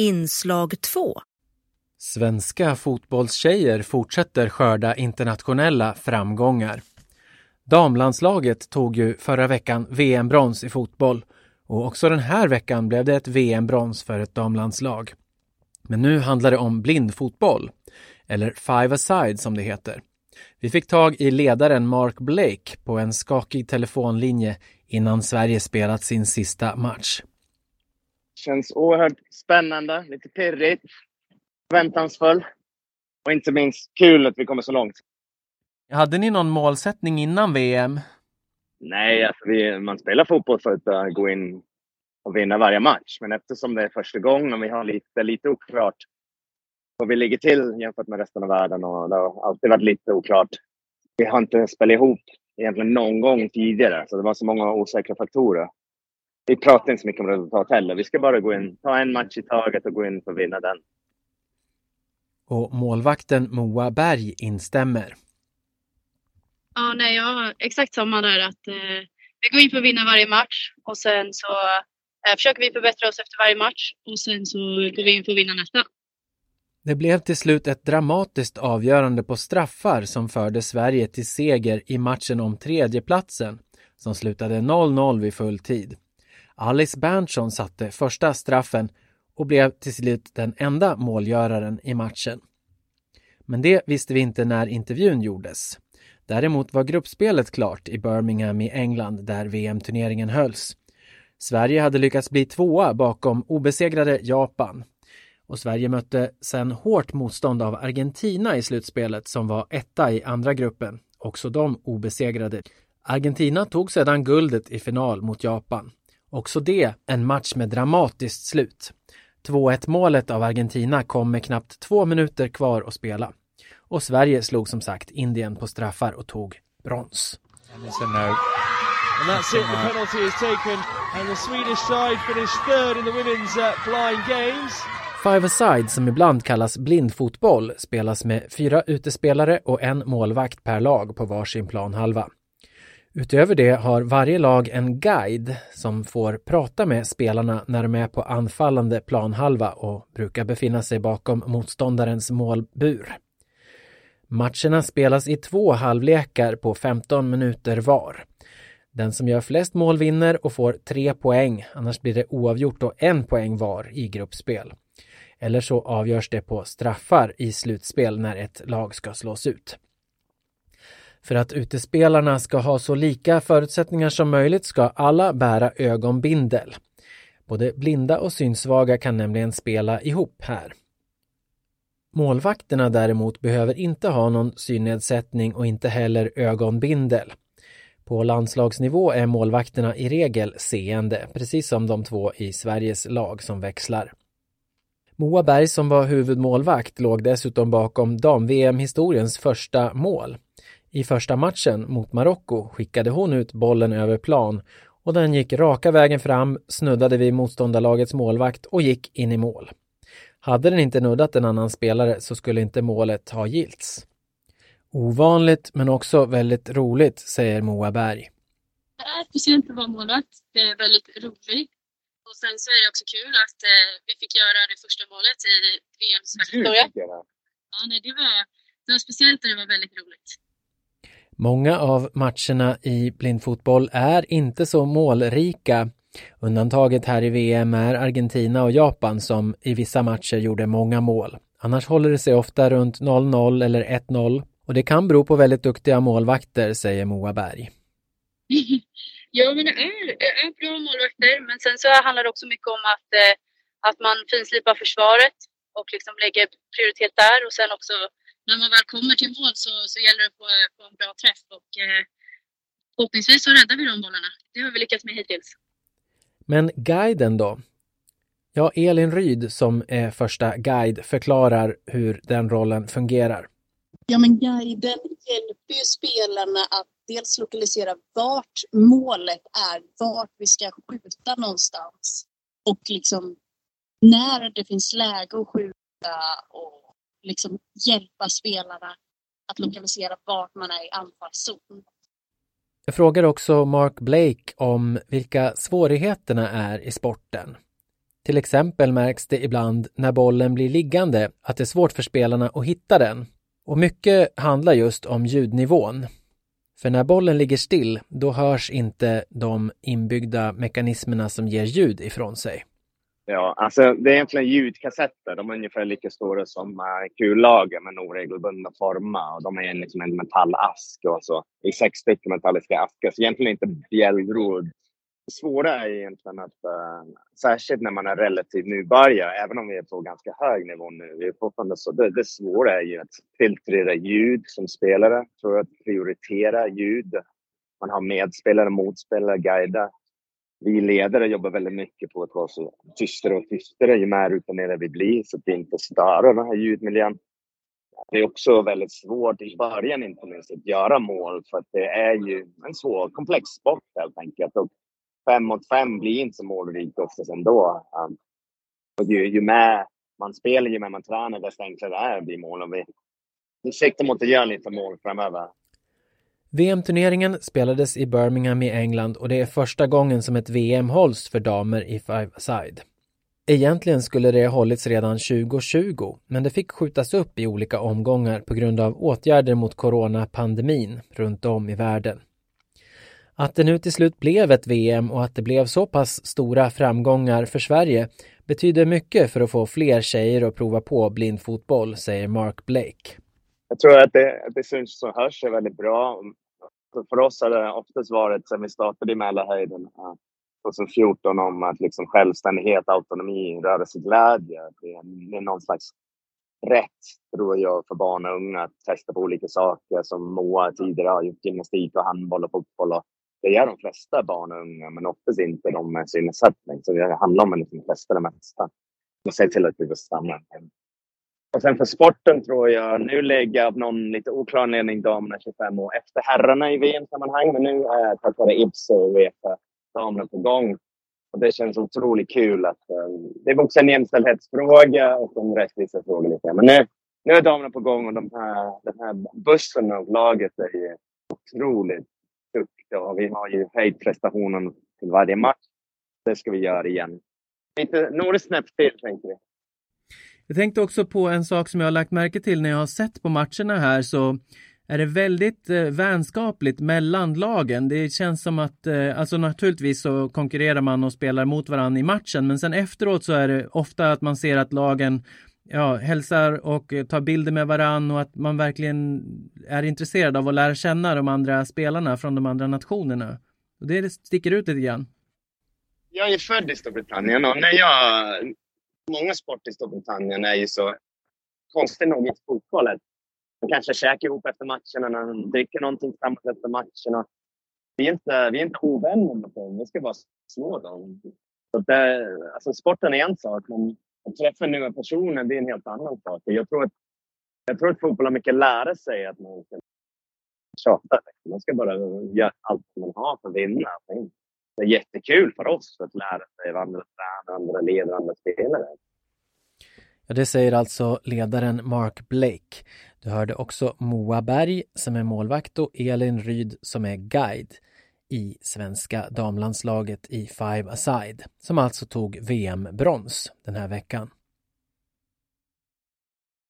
Inslag 2 Svenska fotbollstjejer fortsätter skörda internationella framgångar. Damlandslaget tog ju förra veckan VM-brons i fotboll och också den här veckan blev det ett VM-brons för ett damlandslag. Men nu handlar det om blindfotboll, eller five-a-side som det heter. Vi fick tag i ledaren Mark Blake på en skakig telefonlinje innan Sverige spelat sin sista match. Känns oerhört spännande, lite pirrigt, förväntansfull och inte minst kul att vi kommer så långt. Hade ni någon målsättning innan VM? Nej, alltså vi, man spelar fotboll för att uh, gå in och vinna varje match. Men eftersom det är första gången och vi har lite, lite oklart var vi ligger till jämfört med resten av världen och det har alltid varit lite oklart. Vi har inte spelat ihop egentligen någon gång tidigare, så det var så många osäkra faktorer. Vi pratar inte så mycket om resultat heller. Vi ska bara gå in, ta en match i taget och gå in för att vinna den. Och målvakten Moa Berg instämmer. Ja, nej, jag har exakt samma där. Att, eh, vi går in för att vinna varje match och sen så eh, försöker vi förbättra oss efter varje match och sen så går vi in för att vinna nästa. Det blev till slut ett dramatiskt avgörande på straffar som förde Sverige till seger i matchen om tredjeplatsen som slutade 0-0 vid full tid. Alice Berntsson satte första straffen och blev till slut den enda målgöraren i matchen. Men det visste vi inte när intervjun gjordes. Däremot var gruppspelet klart i Birmingham i England där VM-turneringen hölls. Sverige hade lyckats bli tvåa bakom obesegrade Japan och Sverige mötte sen hårt motstånd av Argentina i slutspelet som var etta i andra gruppen, också de obesegrade. Argentina tog sedan guldet i final mot Japan. Också det en match med dramatiskt slut. 2-1 målet av Argentina kom med knappt två minuter kvar att spela. Och Sverige slog som sagt Indien på straffar och tog brons. And that's it, the penalty is taken and the Swedish side finished third in the women's uh, blind games. Five-a-side, som ibland kallas blindfotboll, spelas med fyra utespelare och en målvakt per lag på varsin planhalva. Utöver det har varje lag en guide som får prata med spelarna när de är på anfallande planhalva och brukar befinna sig bakom motståndarens målbur. Matcherna spelas i två halvlekar på 15 minuter var. Den som gör flest mål vinner och får tre poäng, annars blir det oavgjort och en poäng var i gruppspel. Eller så avgörs det på straffar i slutspel när ett lag ska slås ut. För att utespelarna ska ha så lika förutsättningar som möjligt ska alla bära ögonbindel. Både blinda och synsvaga kan nämligen spela ihop här. Målvakterna däremot behöver inte ha någon synnedsättning och inte heller ögonbindel. På landslagsnivå är målvakterna i regel seende, precis som de två i Sveriges lag som växlar. Moa Berg som var huvudmålvakt låg dessutom bakom dam-VM-historiens första mål. I första matchen mot Marocko skickade hon ut bollen över plan och den gick raka vägen fram, snuddade vid motståndarlagets målvakt och gick in i mål. Hade den inte nuddat en annan spelare så skulle inte målet ha gilts. Ovanligt men också väldigt roligt, säger Moa Berg. Det är speciellt att vara målvakt. Det är väldigt roligt. Och sen så är det också kul att eh, vi fick göra det första målet i VMs historia. Ja, nej, det, var, det var speciellt och det var väldigt roligt. Många av matcherna i blindfotboll är inte så målrika. Undantaget här i VM är Argentina och Japan som i vissa matcher gjorde många mål. Annars håller det sig ofta runt 0-0 eller 1-0 och det kan bero på väldigt duktiga målvakter, säger Moa Berg. Ja, men det är, är bra målvakter. Men sen så handlar det också mycket om att, eh, att man finslipar försvaret och liksom lägger prioritet där. Och sen också när man väl kommer till mål så, så gäller det på, på en bra träff. Och eh, förhoppningsvis så räddar vi de bollarna. Det har vi lyckats med hittills. Men guiden då? Ja, Elin Ryd som är första guide förklarar hur den rollen fungerar. Ja, men guiden hjälper ju spelarna att dels lokalisera vart målet är, vart vi ska skjuta någonstans. Och liksom när det finns läge att skjuta och liksom hjälpa spelarna att lokalisera vart man är i anfallszon. Jag frågar också Mark Blake om vilka svårigheterna är i sporten. Till exempel märks det ibland när bollen blir liggande att det är svårt för spelarna att hitta den. Och mycket handlar just om ljudnivån. För när bollen ligger still, då hörs inte de inbyggda mekanismerna som ger ljud ifrån sig. Ja, alltså det är egentligen ljudkassetter. De är ungefär lika stora som eh, kullager men oregelbundna former. Och de är liksom en metallask och så. I sex stycken metalliska askar. Så egentligen inte bjällror. Det svåra är egentligen att, uh, särskilt när man är relativt nybörjare, även om vi är på ganska hög nivå nu, vi är fortfarande så, det, det svåra är ju att filtrera ljud som spelare, tror jag, att prioritera ljud. Man har medspelare, motspelare, guider vi ledare jobbar väldigt mycket på att vara så tystare och tystare ju mer rutinerade vi blir så att vi inte stör den här ljudmiljön. Det är också väldigt svårt i början inte minst att göra mål för att det är ju en svår, komplex sport helt enkelt. Och fem mot fem blir inte så målrikt oftast ändå. Um, och ju, ju mer man spelar, ju mer man tränar, desto enklare är det att bli mål. Och vi, vi siktar mot att göra lite mål framöver. VM-turneringen spelades i Birmingham i England och det är första gången som ett VM hålls för damer i five-a-side. Egentligen skulle det ha hållits redan 2020, men det fick skjutas upp i olika omgångar på grund av åtgärder mot coronapandemin runt om i världen. Att det nu till slut blev ett VM och att det blev så pass stora framgångar för Sverige betyder mycket för att få fler tjejer att prova på blindfotboll, säger Mark Blake. Jag tror att det, det syns och hörs är väldigt bra. För oss har det oftast varit, sen vi startade i Mälarhöjden eh, 2014, om att liksom självständighet, autonomi, rörelseglädje. Det är, det är någon slags rätt, tror jag, för barn och unga att testa på olika saker. Som Moa tidigare har gjort gymnastik och handboll och fotboll. Och det gör de flesta barn och unga, men oftast inte de med synnedsättning. Så det handlar om att liksom testa det mesta. Och se till att vi får stanna. Och sen för sporten tror jag, nu lägger av någon lite oklar anledning damerna 25 år efter herrarna i VM-sammanhang. Men nu är tack vare IPSO och Uefa damerna på gång. Och det känns otroligt kul att um, det är också en jämställdhetsfråga och en rättvisefråga lite. Men nu, nu är damerna på gång och de här, den här bussen och laget är ju otroligt duktiga. Och vi har ju höjt prestationen till varje match. Det ska vi göra igen. Lite, några snäpp till, tänker vi. Jag tänkte också på en sak som jag har lagt märke till när jag har sett på matcherna här så är det väldigt eh, vänskapligt mellan lagen. Det känns som att, eh, alltså naturligtvis så konkurrerar man och spelar mot varandra i matchen, men sen efteråt så är det ofta att man ser att lagen ja, hälsar och tar bilder med varandra och att man verkligen är intresserad av att lära känna de andra spelarna från de andra nationerna. Och det sticker ut lite grann. Jag är född i Storbritannien och när jag många sporter i Storbritannien är ju så konstigt nog inte fotbollen. Man kanske käkar ihop efter matcherna, man dricker någonting tillsammans efter matcherna. Vi är inte, vi är inte ovänner med dem. Vi ska bara slå dem. Så det, alltså sporten är en sak, men att träffa nya personer det är en helt annan sak. Jag tror att, jag tror att fotboll har mycket att lära sig. Att man ska tjata. Man ska bara göra allt man har för att vinna. Det är jättekul för oss att lära sig av andra tränare, andra ledare, andra spelare. Ja, det säger alltså ledaren Mark Blake. Du hörde också Moa Berg som är målvakt och Elin Ryd som är guide i svenska damlandslaget i Five Aside som alltså tog VM-brons den här veckan.